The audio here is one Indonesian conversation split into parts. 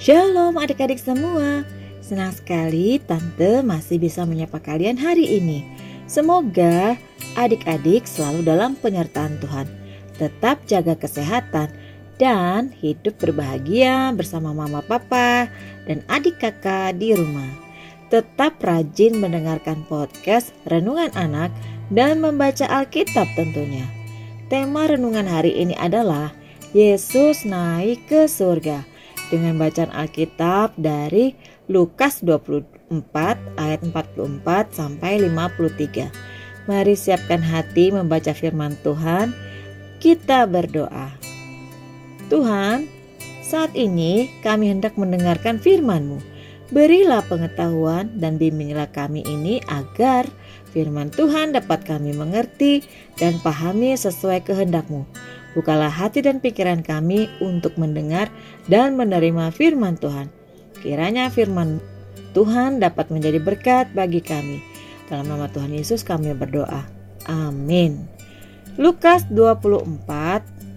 Shalom adik-adik semua. Senang sekali Tante masih bisa menyapa kalian hari ini. Semoga adik-adik selalu dalam penyertaan Tuhan. Tetap jaga kesehatan dan hidup berbahagia bersama mama papa dan adik kakak di rumah. Tetap rajin mendengarkan podcast Renungan Anak dan membaca Alkitab tentunya. Tema renungan hari ini adalah Yesus naik ke surga dengan bacaan Alkitab dari Lukas 24 ayat 44 sampai 53. Mari siapkan hati membaca firman Tuhan. Kita berdoa. Tuhan, saat ini kami hendak mendengarkan firman-Mu. Berilah pengetahuan dan bimbinglah kami ini agar firman Tuhan dapat kami mengerti dan pahami sesuai kehendak-Mu. Bukalah hati dan pikiran kami untuk mendengar dan menerima firman Tuhan. Kiranya firman Tuhan dapat menjadi berkat bagi kami. Dalam nama Tuhan Yesus kami berdoa. Amin. Lukas 24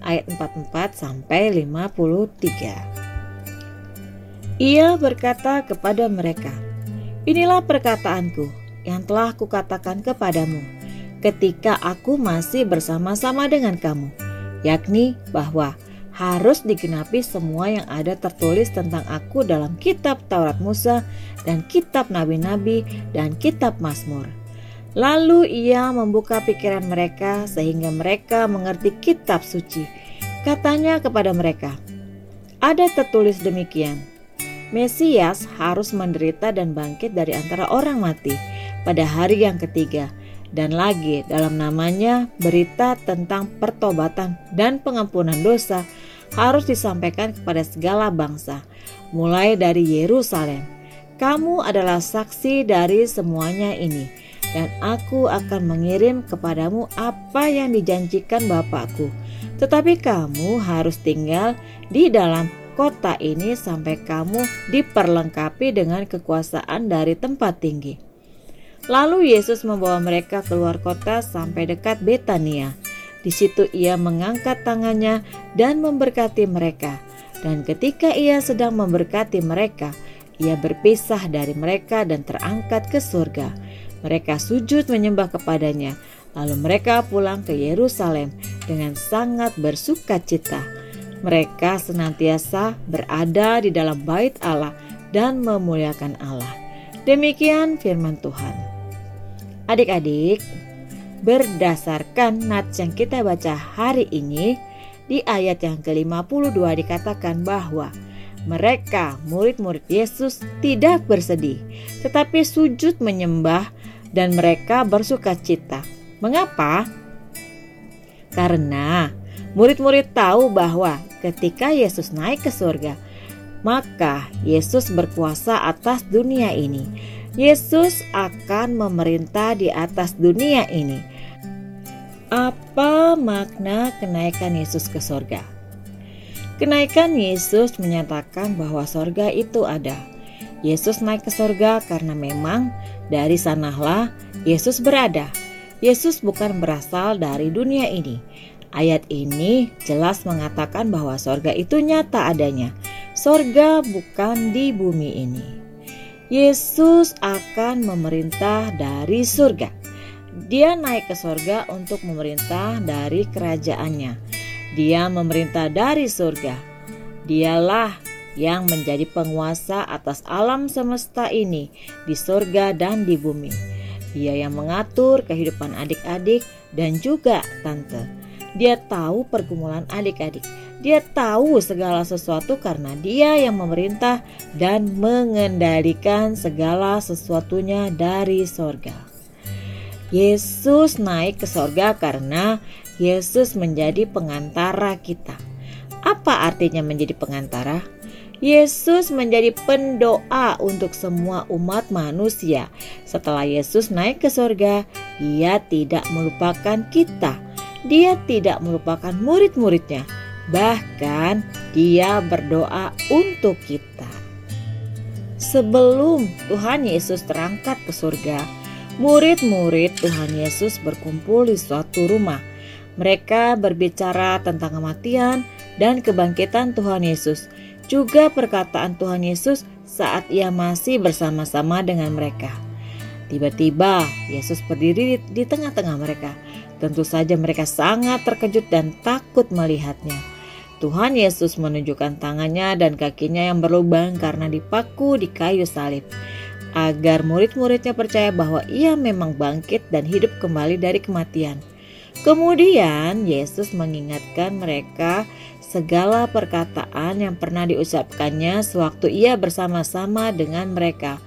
ayat 44 sampai 53. Ia berkata kepada mereka, Inilah perkataanku yang telah kukatakan kepadamu ketika aku masih bersama-sama dengan kamu yakni bahwa harus digenapi semua yang ada tertulis tentang aku dalam kitab Taurat Musa dan kitab nabi-nabi dan kitab Mazmur. Lalu ia membuka pikiran mereka sehingga mereka mengerti kitab suci. Katanya kepada mereka, ada tertulis demikian, Mesias harus menderita dan bangkit dari antara orang mati pada hari yang ketiga, dan lagi dalam namanya berita tentang pertobatan dan pengampunan dosa harus disampaikan kepada segala bangsa, mulai dari Yerusalem. Kamu adalah saksi dari semuanya ini, dan aku akan mengirim kepadamu apa yang dijanjikan Bapakku. Tetapi kamu harus tinggal di dalam kota ini sampai kamu diperlengkapi dengan kekuasaan dari tempat tinggi. Lalu Yesus membawa mereka keluar kota sampai dekat Betania. Di situ ia mengangkat tangannya dan memberkati mereka. Dan ketika ia sedang memberkati mereka, ia berpisah dari mereka dan terangkat ke surga. Mereka sujud menyembah kepadanya. Lalu mereka pulang ke Yerusalem dengan sangat bersuka cita. Mereka senantiasa berada di dalam bait Allah dan memuliakan Allah. Demikian firman Tuhan. Adik-adik, berdasarkan nats yang kita baca hari ini, di ayat yang ke-52 dikatakan bahwa mereka, murid-murid Yesus, tidak bersedih, tetapi sujud menyembah dan mereka bersuka cita. Mengapa? Karena murid-murid tahu bahwa ketika Yesus naik ke surga, maka Yesus berkuasa atas dunia ini Yesus akan memerintah di atas dunia ini. Apa makna kenaikan Yesus ke sorga? Kenaikan Yesus menyatakan bahwa sorga itu ada. Yesus naik ke sorga karena memang dari sanalah Yesus berada. Yesus bukan berasal dari dunia ini. Ayat ini jelas mengatakan bahwa sorga itu nyata adanya. Sorga bukan di bumi ini. Yesus akan memerintah dari surga. Dia naik ke surga untuk memerintah dari kerajaannya. Dia memerintah dari surga. Dialah yang menjadi penguasa atas alam semesta ini di surga dan di bumi. Dia yang mengatur kehidupan adik-adik dan juga tante. Dia tahu pergumulan adik-adik dia tahu segala sesuatu karena dia yang memerintah dan mengendalikan segala sesuatunya dari sorga. Yesus naik ke sorga karena Yesus menjadi pengantara kita. Apa artinya menjadi pengantara? Yesus menjadi pendoa untuk semua umat manusia. Setelah Yesus naik ke sorga, Ia tidak melupakan kita. Dia tidak melupakan murid-muridnya Bahkan dia berdoa untuk kita. Sebelum Tuhan Yesus terangkat ke surga, murid-murid Tuhan Yesus berkumpul di suatu rumah. Mereka berbicara tentang kematian dan kebangkitan Tuhan Yesus. juga perkataan Tuhan Yesus saat ia masih bersama-sama dengan mereka. Tiba-tiba Yesus berdiri di tengah-tengah mereka. Tentu saja mereka sangat terkejut dan takut melihatnya. Tuhan Yesus menunjukkan tangannya dan kakinya yang berlubang karena dipaku di kayu salib. Agar murid-muridnya percaya bahwa ia memang bangkit dan hidup kembali dari kematian. Kemudian Yesus mengingatkan mereka segala perkataan yang pernah diucapkannya sewaktu ia bersama-sama dengan mereka.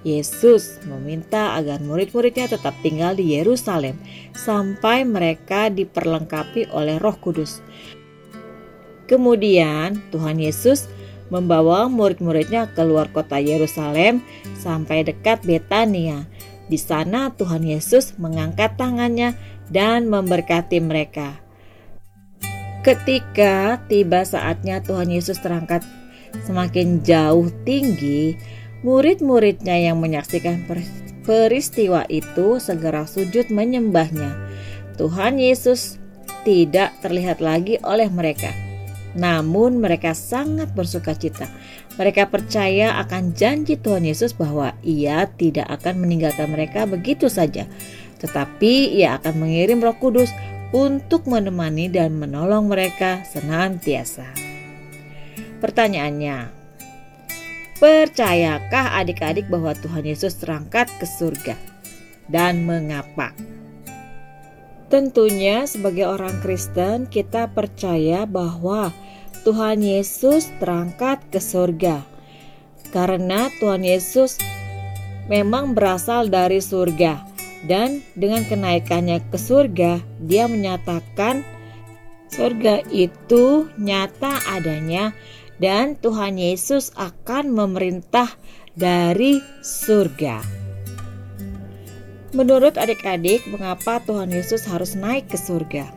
Yesus meminta agar murid-muridnya tetap tinggal di Yerusalem sampai mereka diperlengkapi oleh Roh Kudus. Kemudian Tuhan Yesus membawa murid-muridnya keluar kota Yerusalem sampai dekat Betania. Di sana Tuhan Yesus mengangkat tangannya dan memberkati mereka. Ketika tiba saatnya Tuhan Yesus terangkat semakin jauh tinggi, murid-muridnya yang menyaksikan peristiwa itu segera sujud menyembahnya. Tuhan Yesus tidak terlihat lagi oleh mereka namun mereka sangat bersuka cita. Mereka percaya akan janji Tuhan Yesus bahwa ia tidak akan meninggalkan mereka begitu saja. Tetapi ia akan mengirim roh kudus untuk menemani dan menolong mereka senantiasa. Pertanyaannya, percayakah adik-adik bahwa Tuhan Yesus terangkat ke surga? Dan mengapa? Tentunya sebagai orang Kristen kita percaya bahwa Tuhan Yesus terangkat ke surga. Karena Tuhan Yesus memang berasal dari surga dan dengan kenaikannya ke surga dia menyatakan surga itu nyata adanya dan Tuhan Yesus akan memerintah dari surga. Menurut adik-adik, mengapa Tuhan Yesus harus naik ke surga?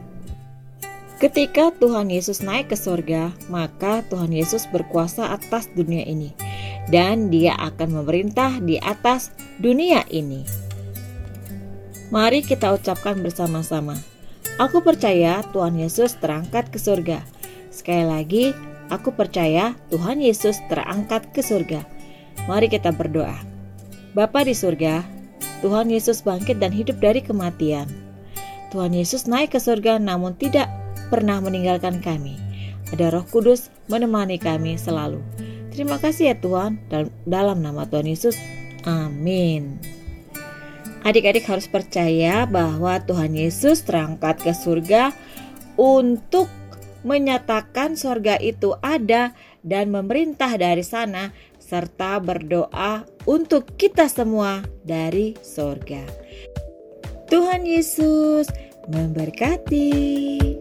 Ketika Tuhan Yesus naik ke surga, maka Tuhan Yesus berkuasa atas dunia ini, dan Dia akan memerintah di atas dunia ini. Mari kita ucapkan bersama-sama: "Aku percaya Tuhan Yesus terangkat ke surga." Sekali lagi, aku percaya Tuhan Yesus terangkat ke surga. Mari kita berdoa. Bapa di surga, Tuhan Yesus bangkit dan hidup dari kematian. Tuhan Yesus naik ke surga namun tidak pernah meninggalkan kami. Ada Roh Kudus menemani kami selalu. Terima kasih ya Tuhan dalam nama Tuhan Yesus. Amin. Adik-adik harus percaya bahwa Tuhan Yesus terangkat ke surga untuk menyatakan surga itu ada dan memerintah dari sana serta berdoa untuk kita semua dari sorga. Tuhan Yesus memberkati.